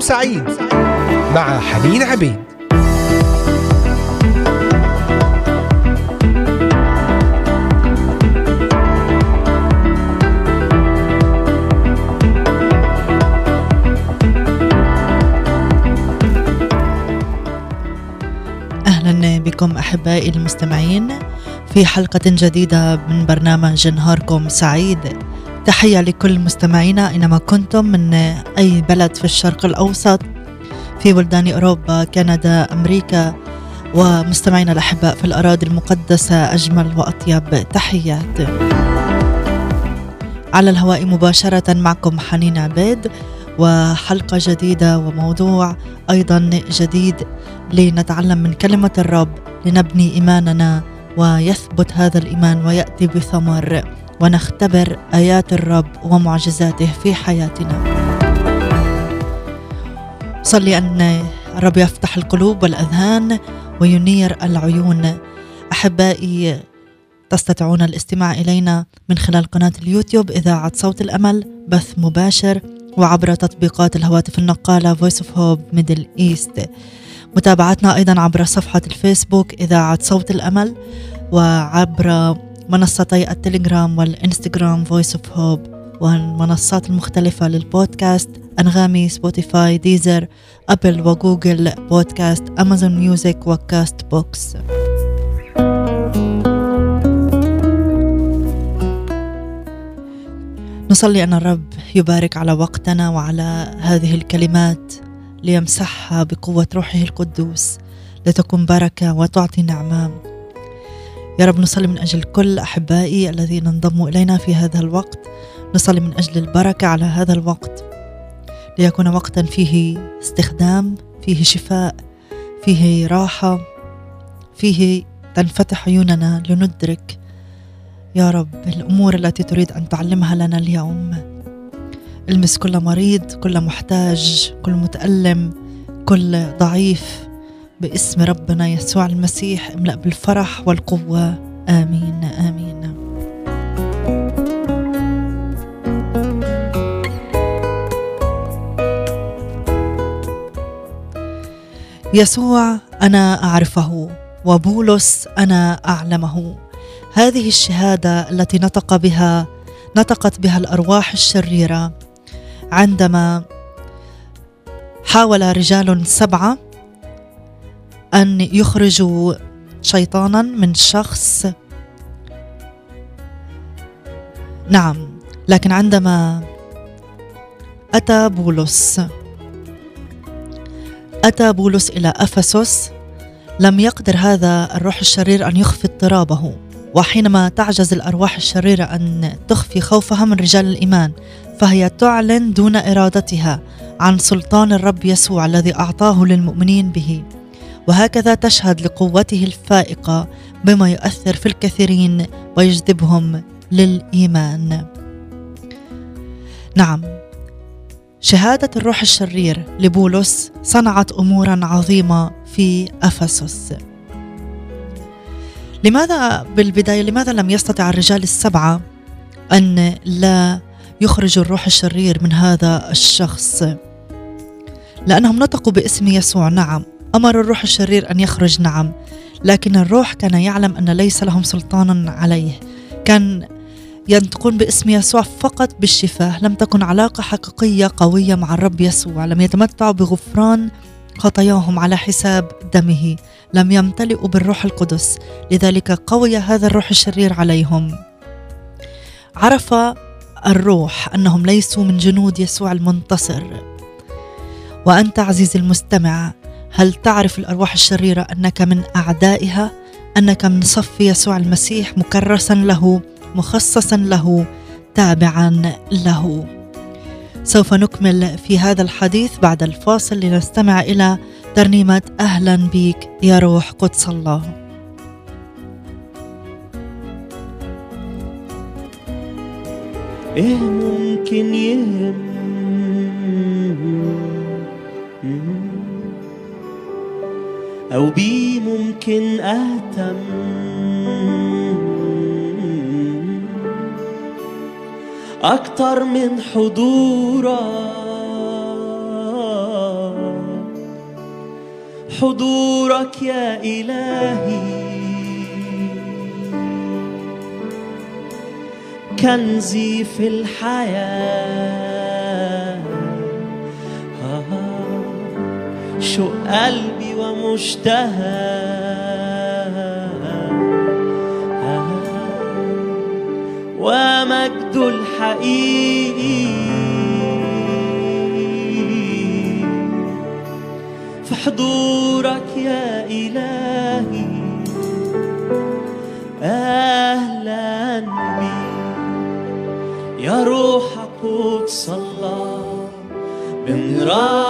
نهاركم سعيد مع حنين عبيد. أهلا بكم أحبائي المستمعين في حلقة جديدة من برنامج نهاركم سعيد. تحية لكل مستمعينا أينما كنتم من أي بلد في الشرق الأوسط في بلدان أوروبا كندا أمريكا ومستمعينا الأحباء في الأراضي المقدسة أجمل وأطيب تحيات. على الهواء مباشرة معكم حنين عبيد وحلقة جديدة وموضوع أيضا جديد لنتعلم من كلمة الرب لنبني إيماننا ويثبت هذا الإيمان ويأتي بثمر. ونختبر آيات الرب ومعجزاته في حياتنا. صلي أن الرب يفتح القلوب والأذهان وينير العيون. أحبائي تستطيعون الاستماع إلينا من خلال قناة اليوتيوب إذاعة صوت الأمل بث مباشر وعبر تطبيقات الهواتف النقالة Voice of Hope Middle East. متابعتنا أيضا عبر صفحة الفيسبوك إذاعة صوت الأمل وعبر منصتي التليجرام والإنستغرام Voice of Hope والمنصات المختلفة للبودكاست أنغامي Spotify Deezer Apple و Google Podcast Amazon Music و Castbox نصلي أن الرب يبارك على وقتنا وعلى هذه الكلمات ليمسحها بقوة روحه القدوس لتكون بركة وتعطي نعمة. يا رب نصلي من أجل كل أحبائي الذين انضموا إلينا في هذا الوقت. نصلي من أجل البركة على هذا الوقت. ليكون وقتا فيه استخدام فيه شفاء فيه راحة فيه تنفتح عيوننا لندرك يا رب الأمور التي تريد أن تعلمها لنا اليوم. المس كل مريض كل محتاج كل متألم كل ضعيف. باسم ربنا يسوع المسيح املأ بالفرح والقوة. آمين آمين. يسوع أنا أعرفه وبولس أنا أعلمه. هذه الشهادة التي نطق بها نطقت بها الأرواح الشريرة. عندما حاول رجال سبعة أن يخرجوا شيطانا من شخص. نعم لكن عندما أتى بولس أتى بولس إلى أفسس لم يقدر هذا الروح الشرير أن يخفي اضطرابه. وحينما تعجز الأرواح الشريرة أن تخفي خوفها من رجال الإيمان فهي تعلن دون إرادتها عن سلطان الرب يسوع الذي أعطاه للمؤمنين به. وهكذا تشهد لقوته الفائقة بما يؤثر في الكثيرين ويجذبهم للإيمان. نعم شهادة الروح الشرير لبولس صنعت أمورا عظيمة في أفسس. لماذا بالبداية لماذا لم يستطع الرجال السبعة أن لا يخرجوا الروح الشرير من هذا الشخص؟ لأنهم نطقوا باسم يسوع. نعم أمر الروح الشرير أن يخرج نعم. لكن الروح كان يعلم أن ليس لهم سلطان عليه. كان ينطقون باسم يسوع فقط بالشفاء. لم تكن علاقة حقيقية قوية مع الرب يسوع. لم يتمتعوا بغفران خطاياهم على حساب دمه. لم يمتلئوا بالروح القدس. لذلك قوي هذا الروح الشرير عليهم. عرف الروح أنهم ليسوا من جنود يسوع المنتصر. وأنت عزيزي المستمع هل تعرف الأرواح الشريرة أنك من أعدائها؟ أنك من صف يسوع المسيح مكرسا له مخصصا له تابعا له. سوف نكمل في هذا الحديث بعد الفاصل لنستمع إلى ترنيمة أهلا بك يا روح قدس الله. إيه ممكن يهم أو بيه ممكن أهتم. أكتر من حضورك حضورك يا إلهي. كنزي في الحياة. آه، شو قلبي ومشتهى آه، ومجد الحقيقي في حضورك يا إلهي. أهلا بي. يا روح قدس الله بنرحب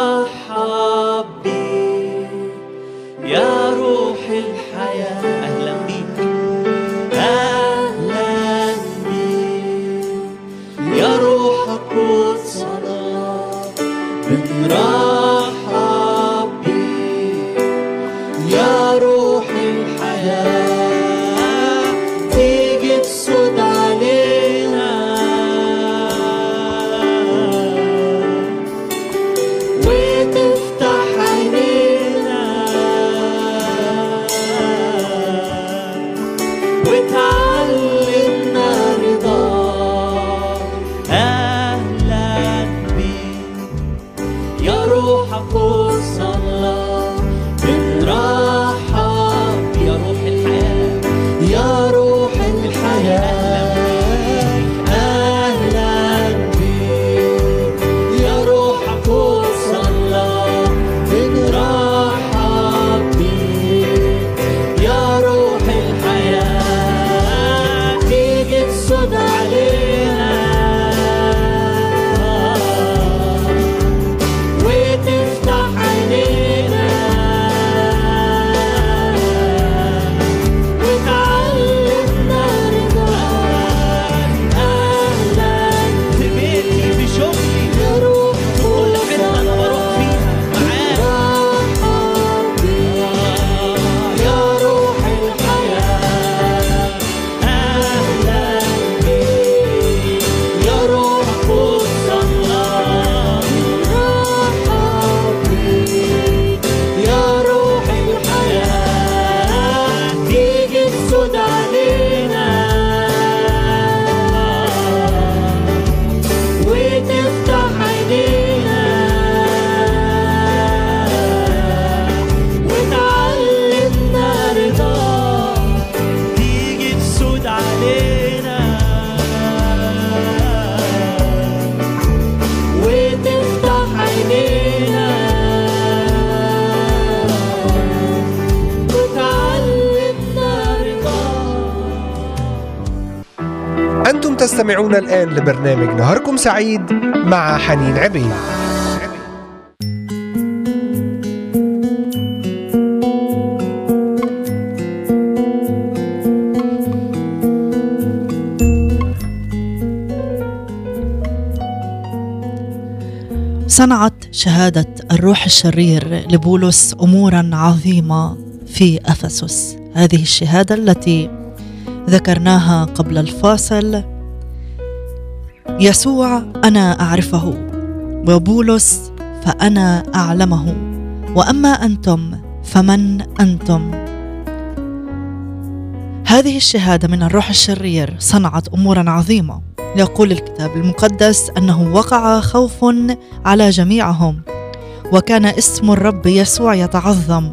تستمعون الآن لبرنامج نهاركم سعيد مع حنين عبيد. صنعت شهادة الروح الشرير لبولس أمورا عظيمة في أفسس. هذه الشهادة التي ذكرناها قبل الفاصل يسوع أنا أعرفه وبولس فأنا أعلمه وأما أنتم فمن أنتم؟ هذه الشهادة من الروح الشرير صنعت أمورا عظيمة. يقول الكتاب المقدس أنه وقع خوف على جميعهم وكان اسم الرب يسوع يتعظم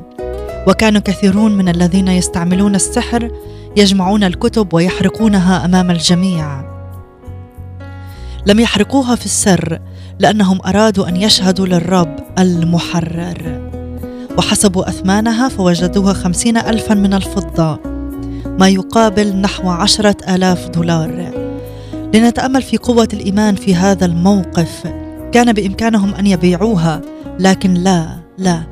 وكانوا كثيرون من الذين يستعملون السحر يجمعون الكتب ويحرقونها أمام الجميع. لم يحرقوها في السر لأنهم أرادوا أن يشهدوا للرب المحرر. وحسبوا أثمانها فوجدوها خمسين الفا من الفضة ما يقابل نحو عشرة آلاف دولار. لنتأمل في قوة الإيمان في هذا الموقف كان بإمكانهم أن يبيعوها لكن لا لا.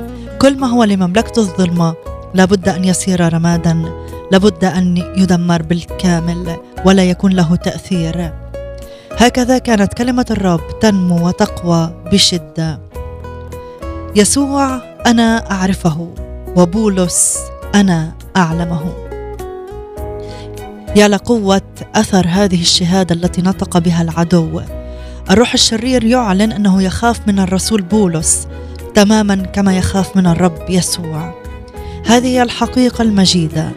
كل ما هو لمملكة الظلمة لابد أن يصير رمادا لابد أن يدمر بالكامل ولا يكون له تأثير. هكذا كانت كلمة الرب تنمو وتقوى بشدة. يسوع أنا أعرفه وبولس أنا أعلمه. يا لقوة أثر هذه الشهادة التي نطق بها العدو. الروح الشرير يعلن أنه يخاف من الرسول بولس تماما كما يخاف من الرب يسوع. هذه هي الحقيقة المجيدة.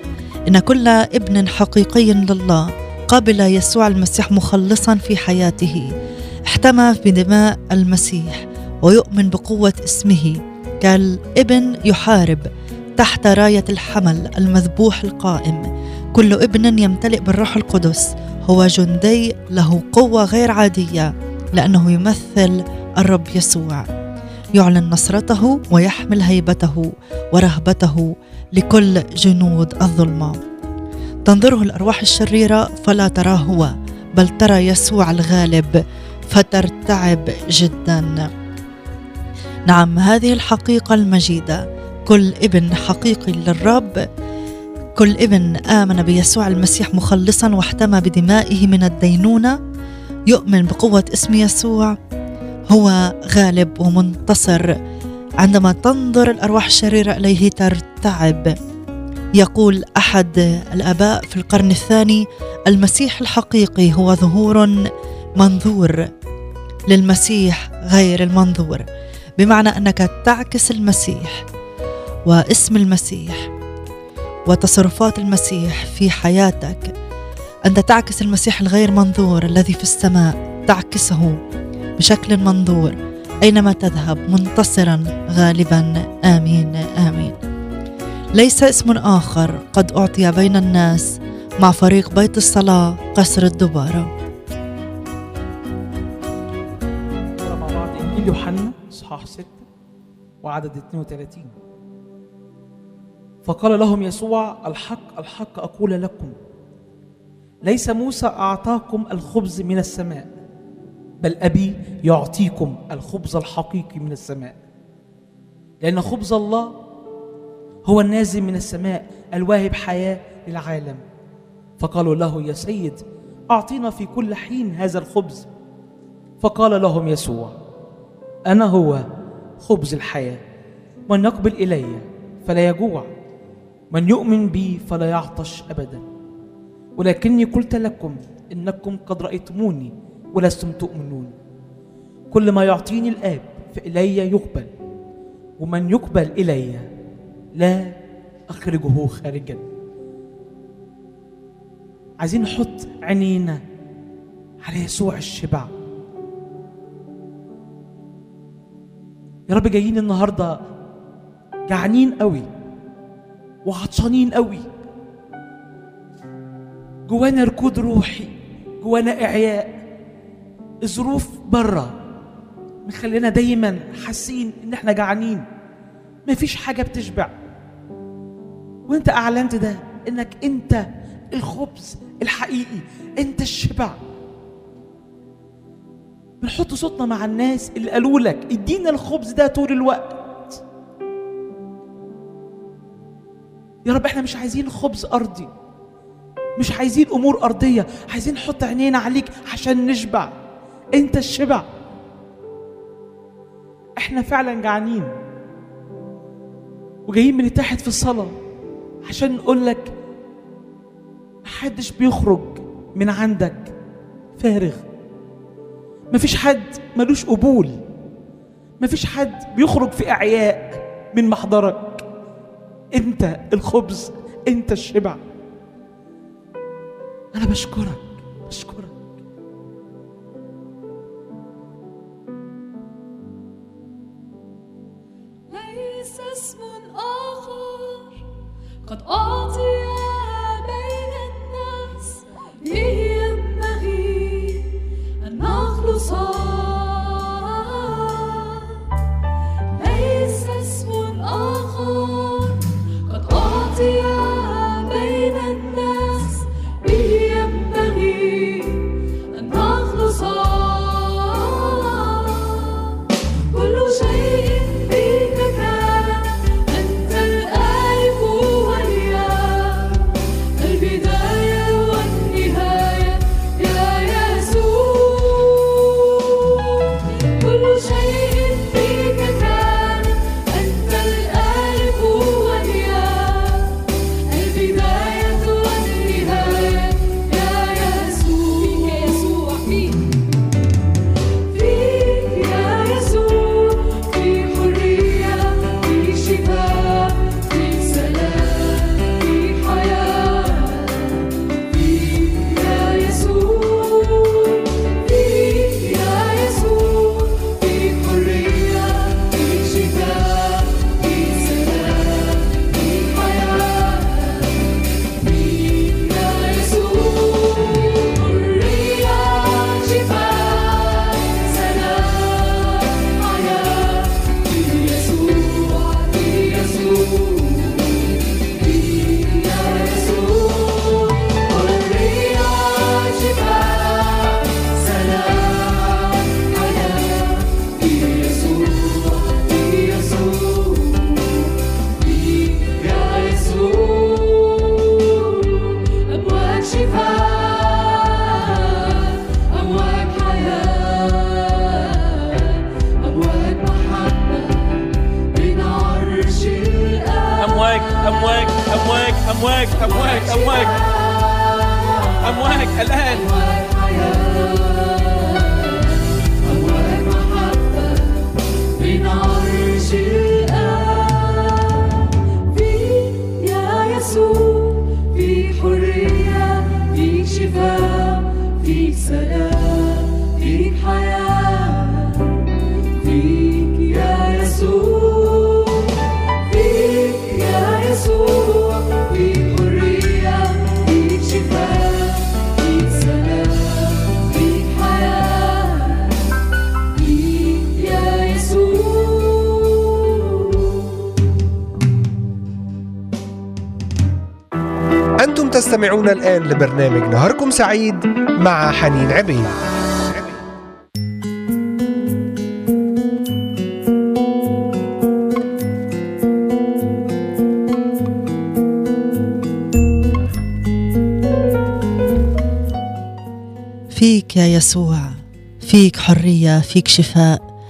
إن كل ابن حقيقي لله قبل يسوع المسيح مخلصا في حياته. احتمى بدماء المسيح ويؤمن بقوة اسمه. كالابن يحارب تحت راية الحمل المذبوح القائم. كل ابن يمتلئ بالروح القدس. هو جندي له قوة غير عادية لأنه يمثل الرب يسوع. يعلن نصرته ويحمل هيبته ورهبته لكل جنود الظلمة. تنظره الأرواح الشريرة فلا تراه هو بل ترى يسوع الغالب فترتعب جدا. نعم هذه الحقيقة المجيدة. كل ابن حقيقي للرب كل ابن آمن بيسوع المسيح مخلصا واحتمى بدمائه من الدينونة يؤمن بقوة اسم يسوع هو غالب ومنتصر. عندما تنظر الأرواح الشريرة إليه ترتعب. يقول أحد الآباء في القرن الثاني المسيح الحقيقي هو ظهور منظور للمسيح غير المنظور بمعنى أنك تعكس المسيح واسم المسيح وتصرفات المسيح في حياتك. أنت تعكس المسيح الغير منظور الذي في السماء تعكسه بشكل منظور أينما تذهب منتصرا غالبا آمين آمين. ليس اسم آخر قد أعطي بين الناس مع فريق بيت الصلاة قصر الدبارة. نقرا مع بعض انجيل يوحنا إصحاح 6 وعدد 32 فقال لهم يسوع الحق الحق أقول لكم ليس موسى أعطاكم الخبز من السماء بل أبي يعطيكم الخبز الحقيقي من السماء. لأن خبز الله هو النازل من السماء الواهب حياة للعالم. فقالوا له يا سيد أعطينا في كل حين هذا الخبز. فقال لهم يسوع أنا هو خبز الحياة. من يقبل إلي فلا يجوع من يؤمن بي فلا يعطش ابدا. ولكني قلت لكم إنكم قد رأيتموني ولستم تؤمنون. كل ما يعطيني الآب فإلي يقبل ومن يقبل إلي لا أخرجه خارجا. عايزين نحط عينينا على يسوع الشبع. يا رب جايين النهارده جعانين قوي وعطشانين قوي. جوانا ركود روحي جوانا إعياء. الظروف برة. مخلينا دايما حاسين إن إحنا جعانين. مفيش حاجة بتشبع. وانت أعلنت ده إنك أنت الخبز الحقيقي أنت الشبع. بنحط صوتنا مع الناس اللي قالوا لك إدينا الخبز ده طول الوقت. يا رب إحنا مش عايزين خبز أرضي مش عايزين أمور أرضية عايزين نحط عينينا عليك عشان نشبع. أنت الشبع. إحنا فعلا جعانين. وجايين بنتحد في الصلاة عشان نقول لك محدش بيخرج من عندك فارغ. مفيش حد ملوش قبول. مفيش حد بيخرج في أعياء من محضرك. انت الخبز انت الشبع. أنا بشكرك بشكرك. ليس تستمعون الآن لبرنامج نهاركم سعيد مع حنين عبيد. فيك يا يسوع فيك حرية فيك شفاء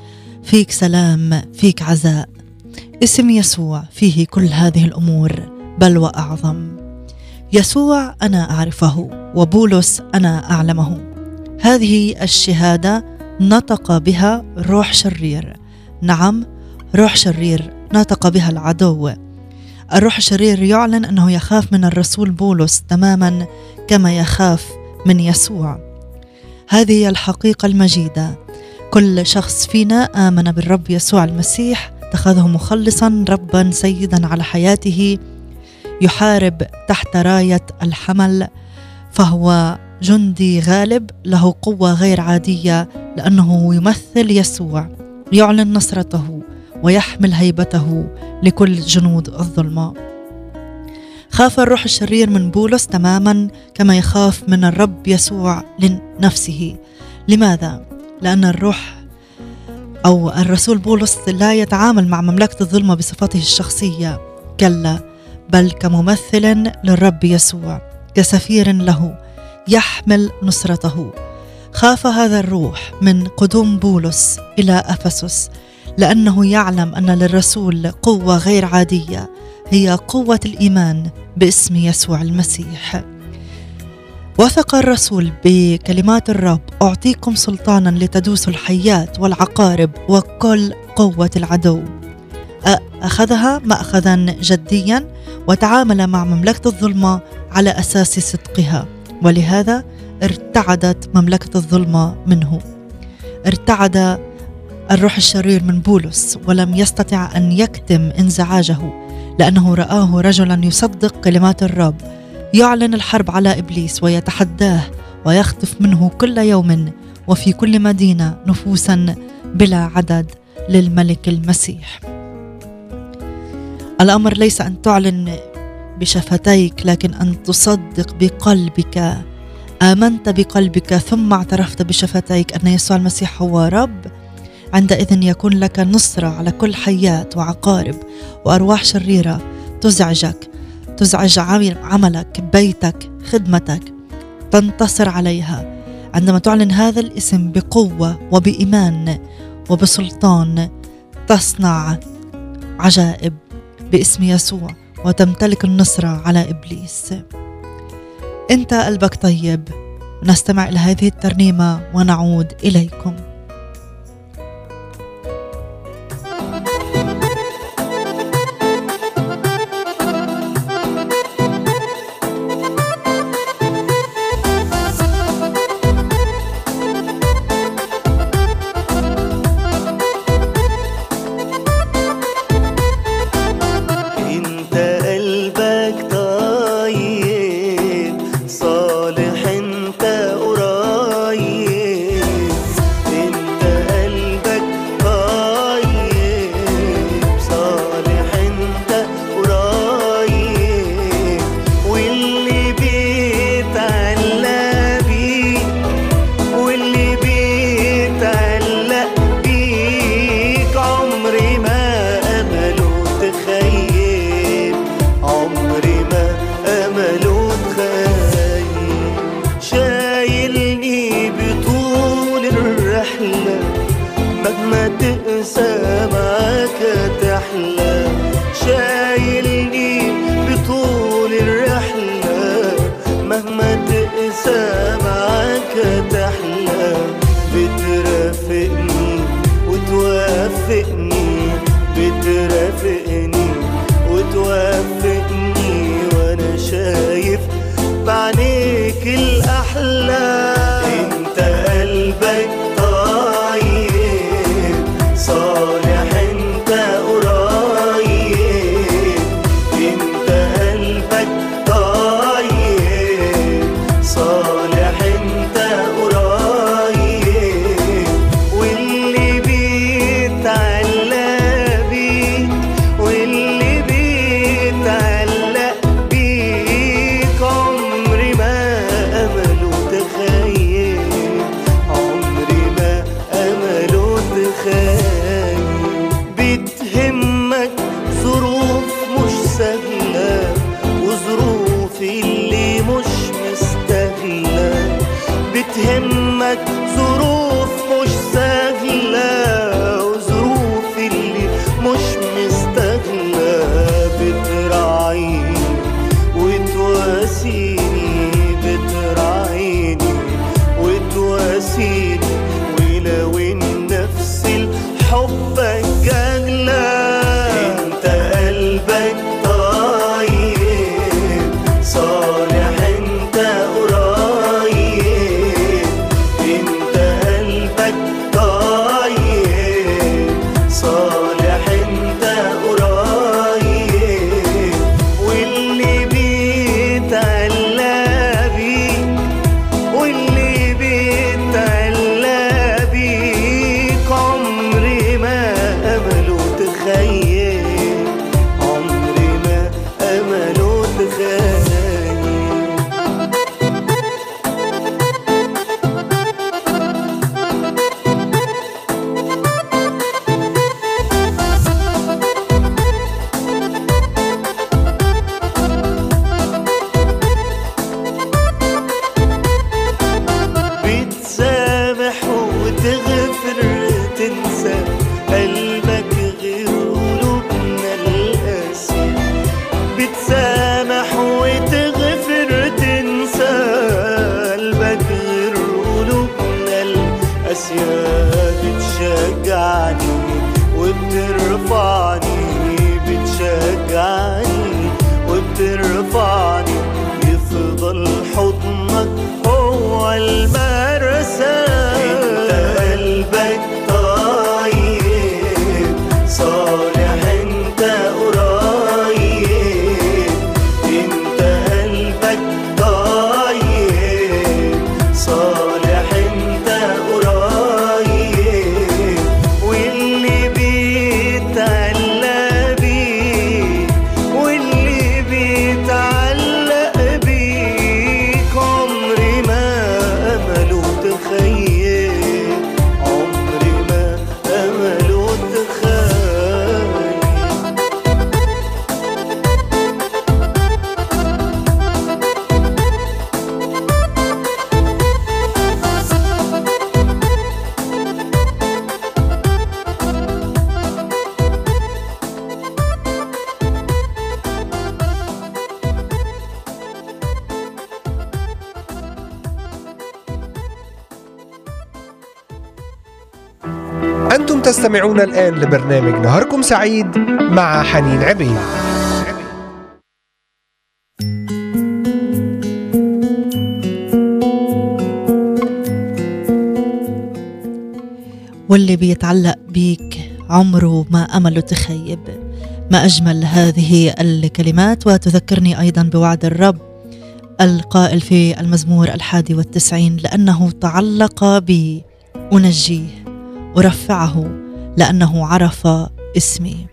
فيك سلام فيك عزاء. اسم يسوع فيه كل هذه الأمور بل وأعظم. يسوع أنا أعرفه وبولس أنا أعلمه. هذه الشهادة نطق بها روح شرير. نعم روح شرير نطق بها العدو. الروح الشرير يعلن أنه يخاف من الرسول بولس تماما كما يخاف من يسوع. هذه هي الحقيقة المجيدة. كل شخص فينا آمن بالرب يسوع المسيح اتخذه مخلصا ربا سيدا على حياته. يحارب تحت راية الحمل فهو جندي غالب له قوة غير عادية لأنه يمثل يسوع يعلن نصرته ويحمل هيبته لكل جنود الظلمة خاف الروح الشرير من بولس تماما كما يخاف من الرب يسوع لنفسه لماذا؟ لأن الروح أو الرسول بولس لا يتعامل مع مملكة الظلمة بصفته الشخصية كلا بل كممثل للرب يسوع كسفير له يحمل نصرته. خاف هذا الروح من قدوم بولس إلى أفسس لأنه يعلم أن للرسول قوة غير عادية هي قوة الإيمان باسم يسوع المسيح. وثق الرسول بكلمات الرب أعطيكم سلطانا لتدوسوا الحيات والعقارب وكل قوة العدو. أخذها مأخذا جديا وتعامل مع مملكة الظلمة على أساس صدقها ولهذا ارتعدت مملكة الظلمة منه ارتعد الروح الشرير من بولس ولم يستطع أن يكتم انزعاجه لأنه رآه رجلا يصدق كلمات الرب يعلن الحرب على إبليس ويتحداه ويخطف منه كل يوم وفي كل مدينة نفوسا بلا عدد للملك المسيح. الأمر ليس أن تعلن بشفتيك لكن أن تصدق بقلبك. آمنت بقلبك ثم اعترفت بشفتيك أن يسوع المسيح هو رب. عندئذ يكون لك نصره على كل حيات وعقارب وأرواح شريرة. تزعجك تزعج عمل- عملك بيتك خدمتك. تنتصر عليها. عندما تعلن هذا الاسم بقوة وبإيمان وبسلطان تصنع عجائب. باسم يسوع وتمتلك النصره على إبليس. أنت قلبك طيب. نستمع إلى هذه الترنيمة ونعود إليكم. تستمعون الآن لبرنامج نهاركم سعيد مع حنين عبيد. واللي بيتعلق بيك عمره ما أمله تخيب. ما أجمل هذه الكلمات وتذكرني أيضا بوعد الرب القائل في المزمور الحادي والتسعين لأنه تعلق بي أنجيه أرفعه لأنه عرف اسمي.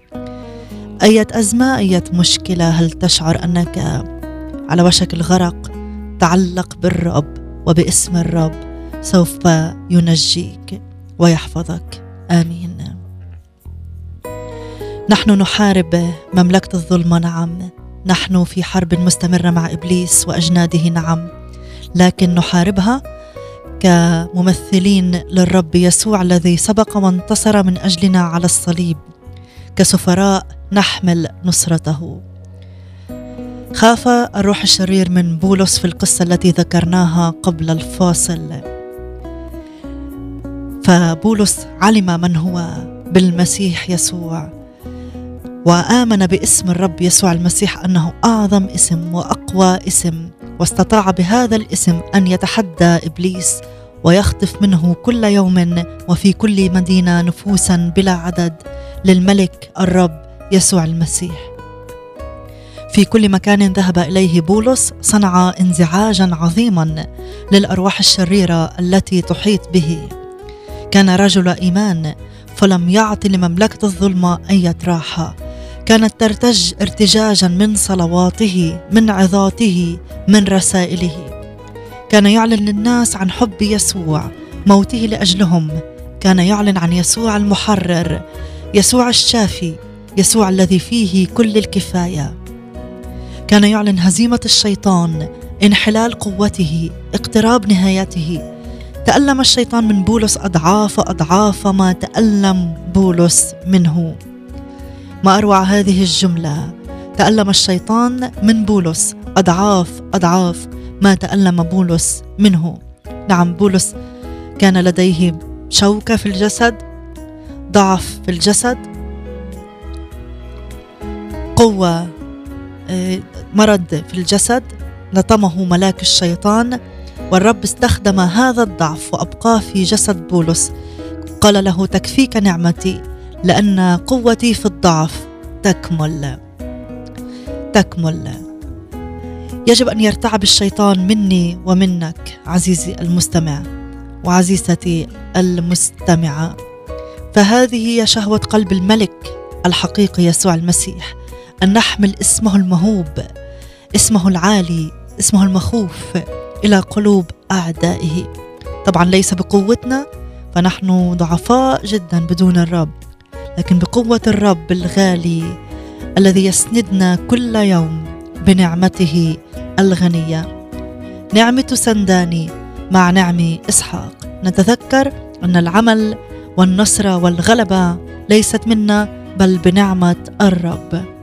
أية أزمة أية مشكلة هل تشعر أنك على وشك الغرق؟ تعلق بالرب وباسم الرب سوف ينجيك ويحفظك. آمين. نحن نحارب مملكة الظلمة نعم. نحن في حرب مستمرة مع إبليس وأجناده نعم. لكن نحاربها كممثلين للرب يسوع الذي سبق وانتصر من أجلنا على الصليب كسفراء نحمل نصرته. خاف الروح الشرير من بولس في القصة التي ذكرناها قبل الفاصل. فبولس علم من هو بالمسيح يسوع وآمن باسم الرب يسوع المسيح أنه أعظم اسم وأقوى اسم واستطاع بهذا الاسم أن يتحدى إبليس ويخطف منه كل يوم وفي كل مدينة نفوسا بلا عدد للملك الرب يسوع المسيح. في كل مكان ذهب إليه بولس صنع انزعاجا عظيما للأرواح الشريرة التي تحيط به. كان رجل إيمان فلم يعط لمملكة الظلمه اي راحه كانت ترتج ارتجاجا من صلواته من عظاته من رسائله. كان يعلن للناس عن حب يسوع موته لأجلهم. كان يعلن عن يسوع المحرر يسوع الشافي يسوع الذي فيه كل الكفاية. كان يعلن هزيمة الشيطان انحلال قوته اقتراب نهايته. تألم الشيطان من بولس أضعاف أضعاف ما تألم بولس منه. ما أروع هذه الجملة. تألم الشيطان من بولس. أضعاف أضعاف ما تألم بولس منه. نعم بولس كان لديه شوكة في الجسد ضعف في الجسد قوة آه، مرض في الجسد. لطمه ملاك الشيطان. والرب استخدم هذا الضعف وابقاه في جسد بولس. قال له تكفيك نعمتي. لأن قوتي في الضعف تكمل. تكمل. يجب أن يرتعب الشيطان مني ومنك عزيزي المستمع وعزيزتي المستمعة. فهذه هي شهوة قلب الملك الحقيقي يسوع المسيح. أن نحمل اسمه المهوب اسمه العالي اسمه المخوف إلى قلوب أعدائه. طبعا ليس بقوتنا فنحن ضعفاء جدا بدون الرب. لكن بقوة الرب الغالي الذي يسندنا كل يوم بنعمته الغنية. نعمة سنداني مع نعم إسحاق. نتذكر أن العمل والنصره والغلبة ليست منا بل بنعمة الرب.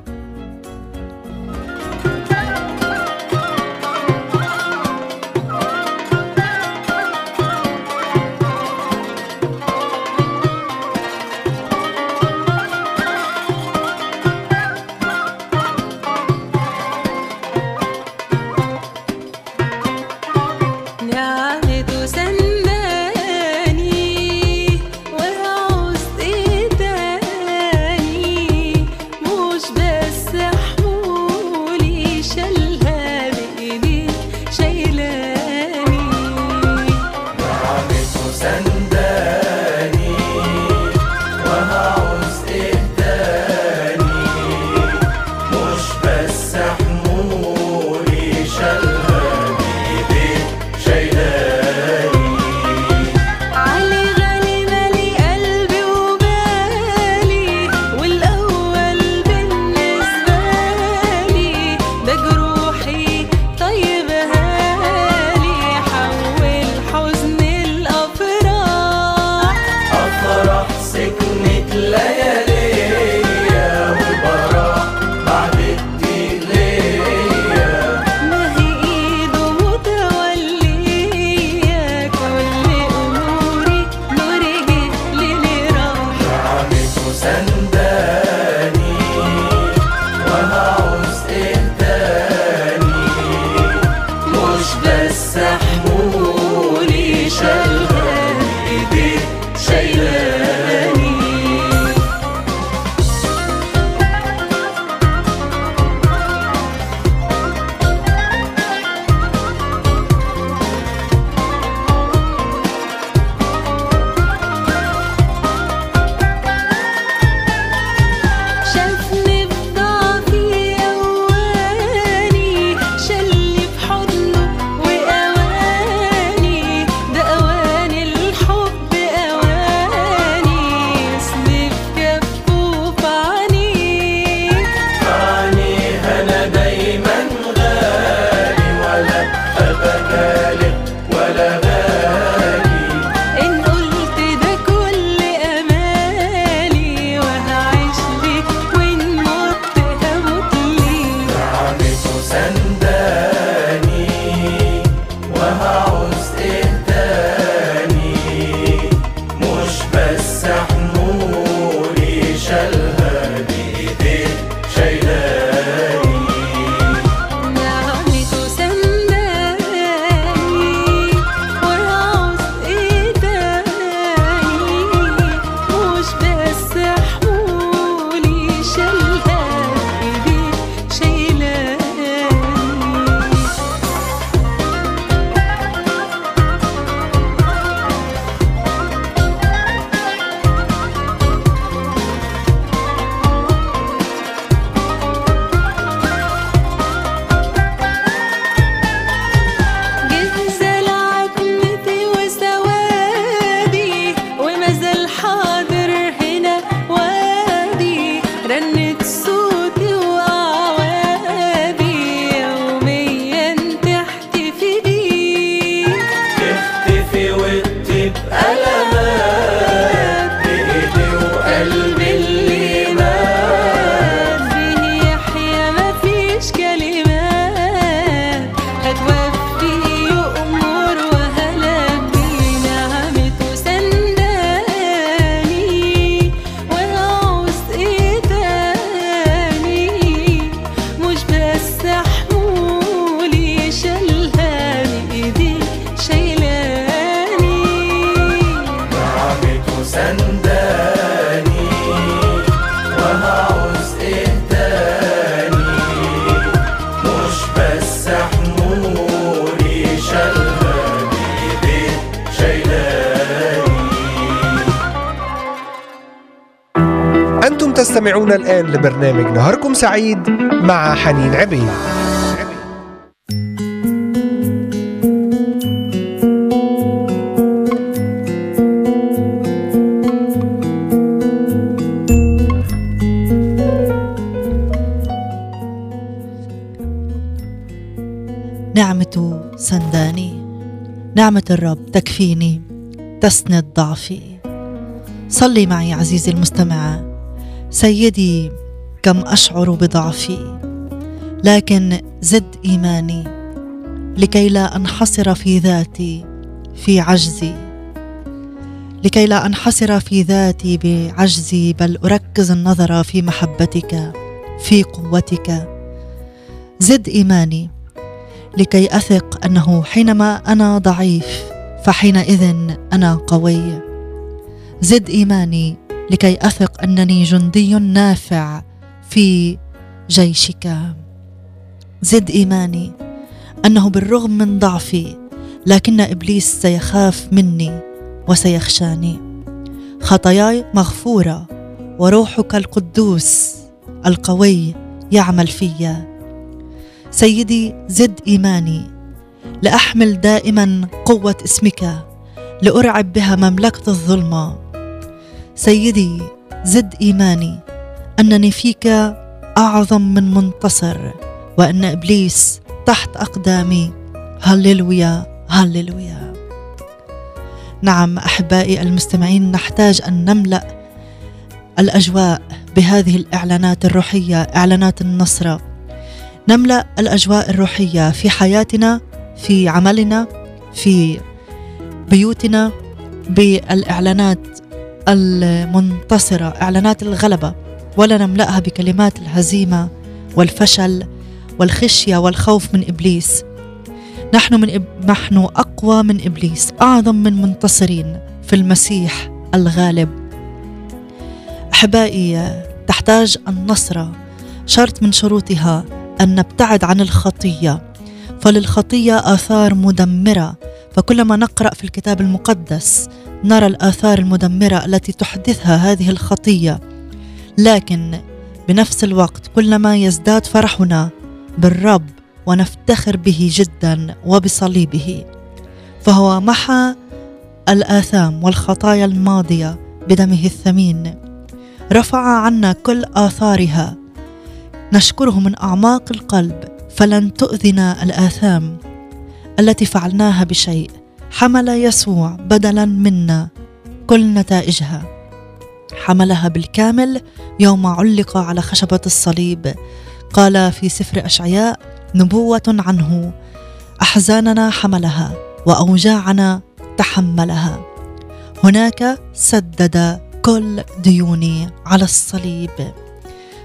تستمعون الآن لبرنامج نهاركم سعيد مع حنين عبيد. نعمة سنداني نعمة الرب تكفيني تسند ضعفي. صلي معي عزيزي المستمع. سيدي كم أشعر بضعفي لكن زد إيماني لكي لا أنحصر في ذاتي في عجزي. لكي لا أنحصر في ذاتي بعجزي بل أركز النظر في محبتك في قوتك. زد إيماني لكي أثق أنه حينما أنا ضعيف فحينئذ أنا قوي. زد إيماني لكي أثق أنني جندي نافع في جيشك. زد إيماني أنه بالرغم من ضعفي لكن إبليس سيخاف مني وسيخشاني. خطاياي مغفورة وروحك القدوس القوي يعمل فيّ سيدي زد إيماني لأحمل دائما قوة اسمك لأرعب بها مملكة الظلمة. سيدي زد إيماني. أنني فيك أعظم من منتصر وأن إبليس تحت أقدامي. هللويا هللويا. نعم أحبائي المستمعين نحتاج أن نملأ الأجواء بهذه الإعلانات الروحية إعلانات النصره نملأ الأجواء الروحية في حياتنا في عملنا في بيوتنا بالإعلانات المنتصرة إعلانات الغلبة ولا نملأها بكلمات الهزيمة والفشل والخشية والخوف من إبليس. نحن من إب... نحن أقوى من إبليس أعظم من منتصرين في المسيح الغالب. أحبائي تحتاج النصرة شرط من شروطها أن نبتعد عن الخطية. فللخطية آثار مدمرة. فكلما نقرأ في الكتاب المقدس نرى الآثار المدمرة التي تحدثها هذه الخطية. لكن بنفس الوقت كلما يزداد فرحنا بالرب ونفتخر به جدا وبصليبه. فهو محى الآثام والخطايا الماضية بدمه الثمين. رفع عنا كل آثارها. نشكره من أعماق القلب فلن تؤذنا الآثام التي فعلناها بشيء. حمل يسوع بدلا منا. كل نتائجها. حملها بالكامل يوم علق على خشبة الصليب. قال في سفر أشعياء نبوة عنه أحزاننا حملها وأوجاعنا تحملها. هناك سدد كل ديوني على الصليب.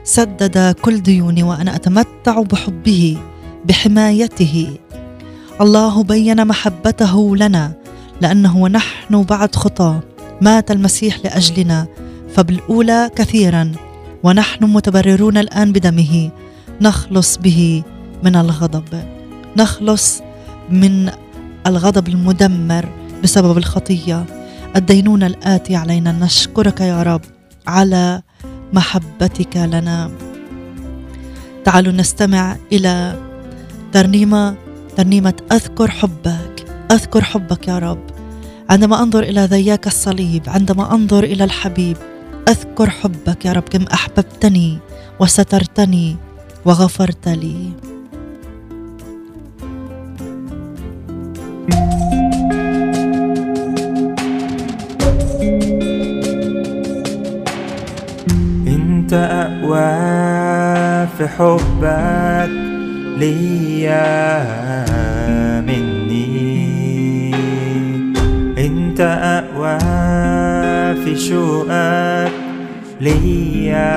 سدد كل ديوني وأنا أتمتع بحبه بحمايته. الله بين محبته لنا لأنه ونحن بعد خطاه مات المسيح لأجلنا فبالأولى كثيرا. ونحن متبررون الآن بدمه. نخلص به من الغضب. نخلص من الغضب المدمر بسبب الخطية. الدينونة الاتي علينا. نشكرك يا رب على محبتك لنا. تعالوا نستمع إلى ترنيمة ترنيمة أذكر حبك أذكر حبك يا رب. عندما أنظر إلى ذياك الصليب عندما أنظر إلى الحبيب أذكر حبك يا رب كم أحببتني وسترتني وغفرت لي. أنت أقوى في حبك ليا مني. أنت أقوى في شوقك ليا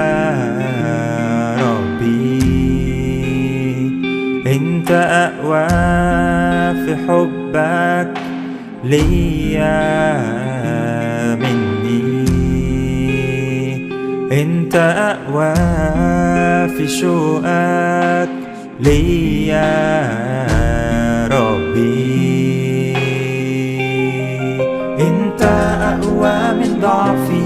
ربي. أنت أقوى في حبك ليا انت اقوى في شوقك ليا ربي. انت اقوى من ضعفي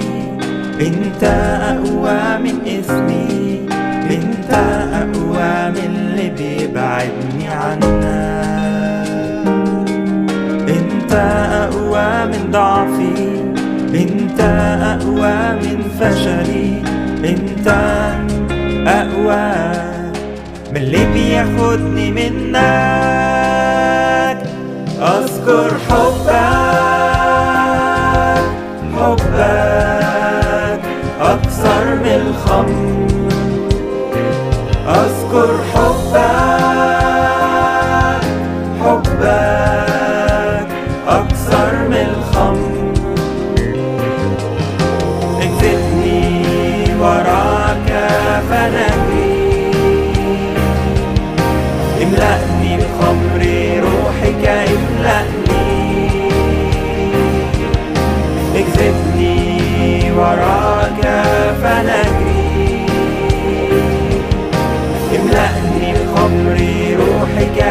انت اقوى من اسمي انت اقوى من اللي بيبعدني عنك. انت اقوى من ضعفي انت أقوى من فشلي. انت أقوى من اللي بياخدني منك. اذكر حبك حبك أكثر من الخمر املأني بخمر روحك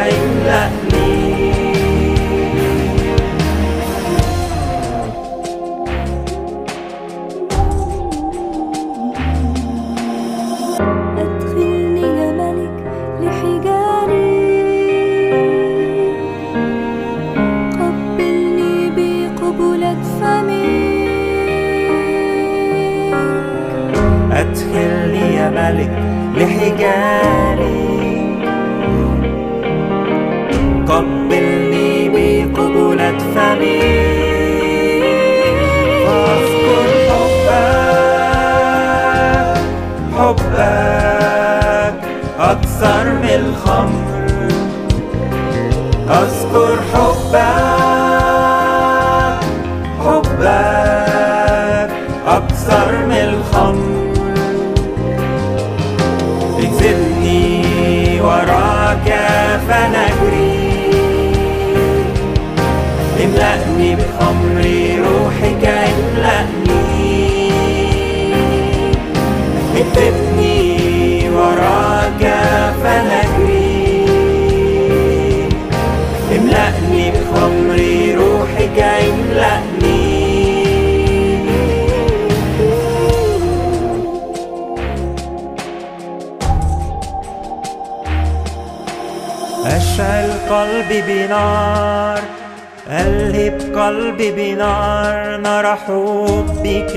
قلبي بنار نرى حبك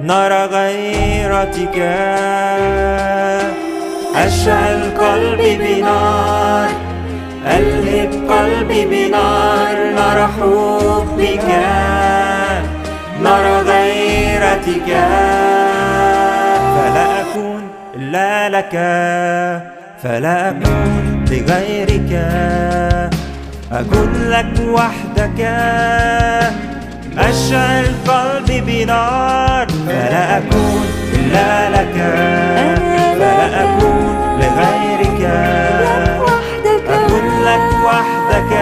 نرى غيرتك. أشعل قلبي بنار ألهب قلبي بنار نرى حبك نرى غيرتك. فلا أكون إلا لك فلا أكون لغيرك. أكون لك وحدك أشعل قلبي بنار. فلا أكون إلا لك فلا أكون لغيرك. أكون لك وحدك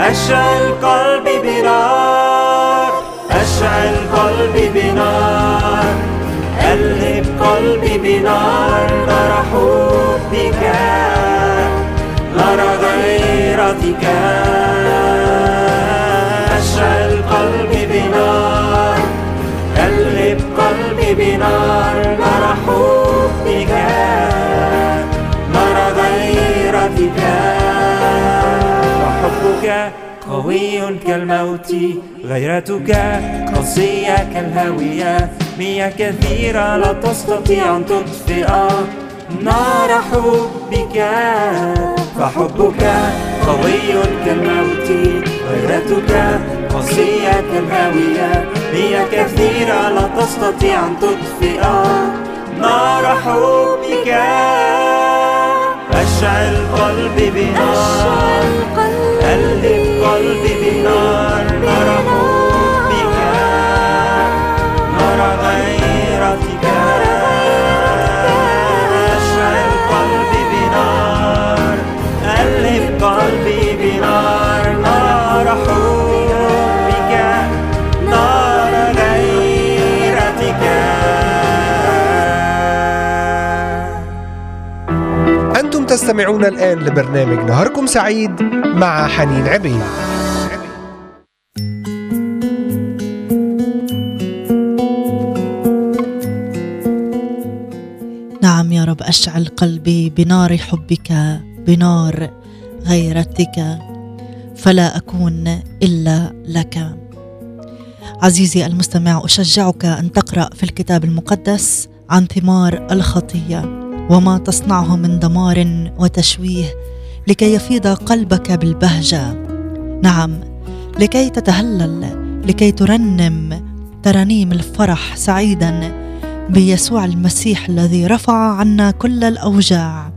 أشعل قلبي بنار. أشعل قلبي بنار. ألهب قلبي بنار نرى حبك نرى غيرتك. أشعل قلبي بنار. ألهب قلبي بنار. نرى حبك. غيرتك. وحبك قوي كالموت. غيرتك قاسية كالهاوية مياه كثيرة لا تستطيع أن تطفئ نار حبك فحبك قوي كالموت غيرتك قاسية كالهاوية. مياه كثيرة لا تستطيع أن تطفئ نار حبك. أشعل قلبي بنار قلب قلبي بنار. نرى حبك قلبي بنار نار حبك نار غيرتك. أنتم تستمعون الآن لبرنامج نهاركم سعيد مع حنين عبيد. نعم يا رب أشعل قلبي بنار حبك بنار غيرتك فلا أكون إلا لك. عزيزي المستمع أشجعك أن تقرأ في الكتاب المقدس عن ثمار الخطية وما تصنعه من دمار وتشويه لكي يفيض قلبك بالبهجة. نعم لكي تتهلل لكي ترنم ترانيم الفرح سعيدا بيسوع المسيح الذي رفع عنا كل الأوجاع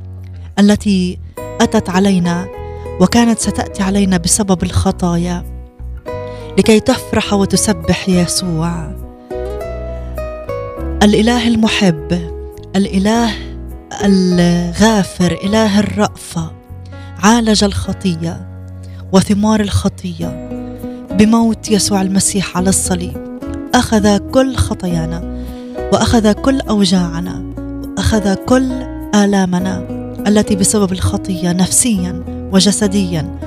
التي أتت علينا وكانت ستأتي علينا بسبب الخطايا لكي تفرح وتسبح يسوع. الإله المحب الإله الغافر إله الرأفة عالج الخطية وثمار الخطية بموت يسوع المسيح على الصليب. أخذ كل خطايانا وأخذ كل أوجاعنا وأخذ كل آلامنا التي بسبب الخطية نفسيا وجسديا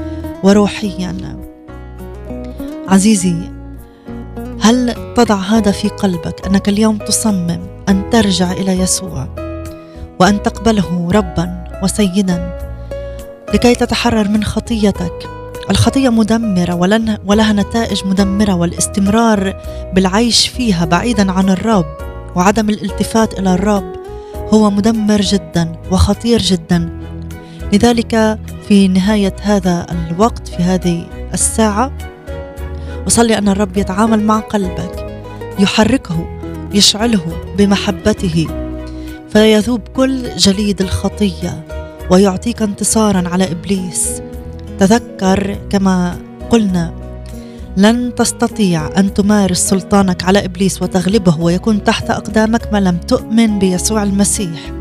وروحيا. عزيزي هل تضع هذا في قلبك أنك اليوم تصمم أن ترجع إلى يسوع وأن تقبله ربا وسيدا؟ لكي تتحرر من خطيتك. الخطية مدمرة ولها نتائج مدمرة والاستمرار بالعيش فيها بعيدا عن الرب وعدم الالتفات إلى الرب هو مدمر جدا وخطير جدا. لذلك في نهاية هذا الوقت في هذه الساعة أصلي أن الرب يتعامل مع قلبك يحركه يشعله بمحبته فيذوب كل جليد الخطية ويعطيك انتصارا على إبليس. تذكر كما قلنا لن تستطيع أن تمارس سلطانك على إبليس وتغلبه ويكون تحت أقدامك ما لم تؤمن بيسوع المسيح.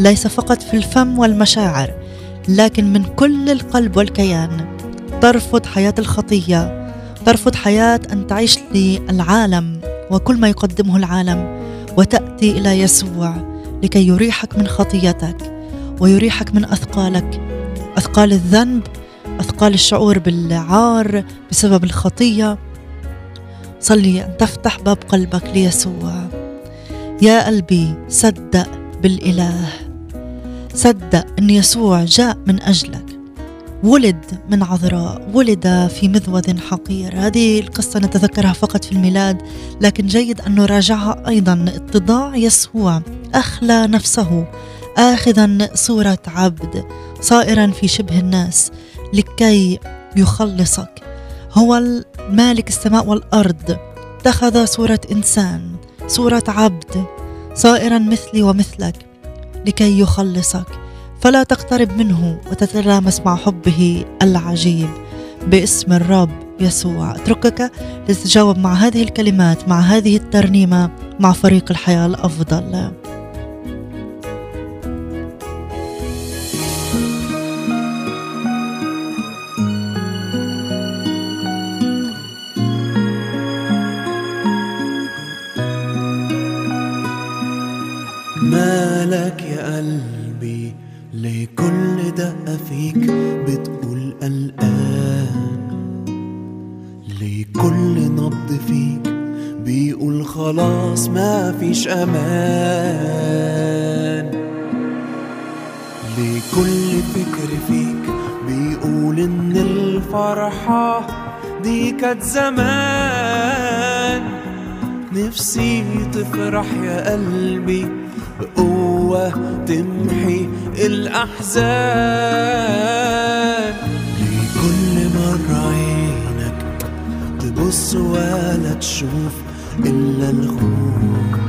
ليس فقط في الفم والمشاعر لكن من كل القلب والكيان ترفض حياة الخطية ترفض حياة أن تعيش للعالم وكل ما يقدمه العالم وتأتي إلى يسوع لكي يريحك من خطيتك ويريحك من أثقالك. أثقال الذنب أثقال الشعور بالعار بسبب الخطية. صلي أن تفتح باب قلبك ليسوع. يا قلبي صدق بالإله. صدق أن يسوع جاء من أجلك. ولد من عذراء ولد في مذود حقير. هذه القصة نتذكرها فقط في الميلاد لكن جيد أن نراجعها أيضا. اتضاع يسوع أخلى نفسه آخذا صورة عبد صائرا في شبه الناس لكي يخلصك. هو مالك السماء والأرض. اتخذ صورة إنسان صورة عبد صائرا مثلي ومثلك. لكي يخلصك. فلا تقترب منه وتتلامس مع حبه العجيب. باسم الرب يسوع. اتركك لتتجاوب مع هذه الكلمات مع هذه الترنيمة مع فريق الحياة الأفضل. فيك بتقول قلقان. ليه كل نبض فيك بيقول خلاص ما فيش أمان؟ ليه كل فكر فيك بيقول إن الفرحة دي كانت زمان؟ نفسي تفرح يا قلبي تمحي الأحزان. ليه كل مرة عينك تبص ولا تشوف إلا الخوف.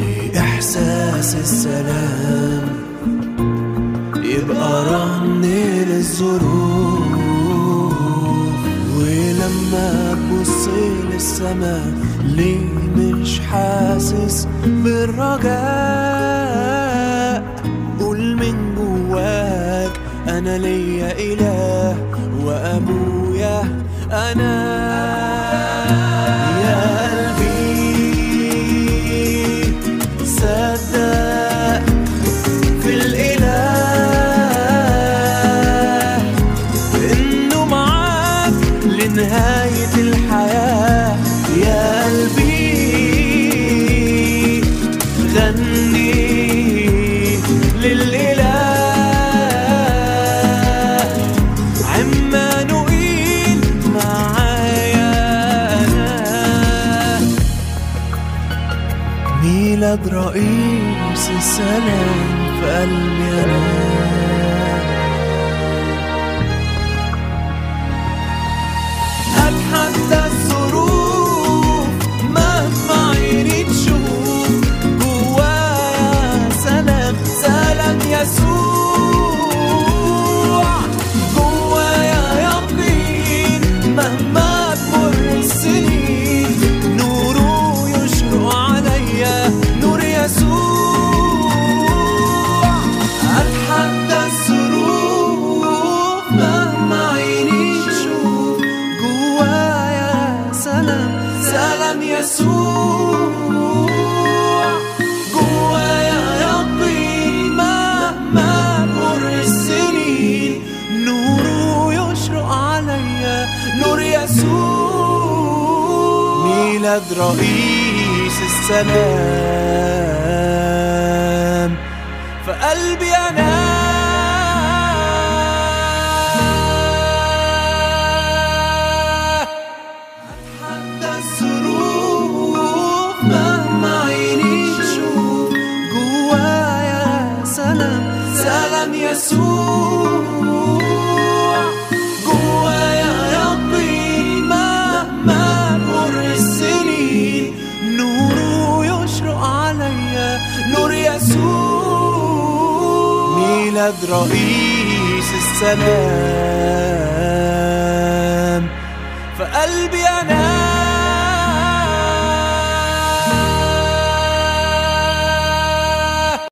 ليه إحساس السلام. يبقى رن للظروف. ولما تبص للسما ليه؟ مش حاسس بالرجاء. قول من جواك أنا ليا إله وأبويا أنا. يا ميلاد رئيس السلام في قلبي أنا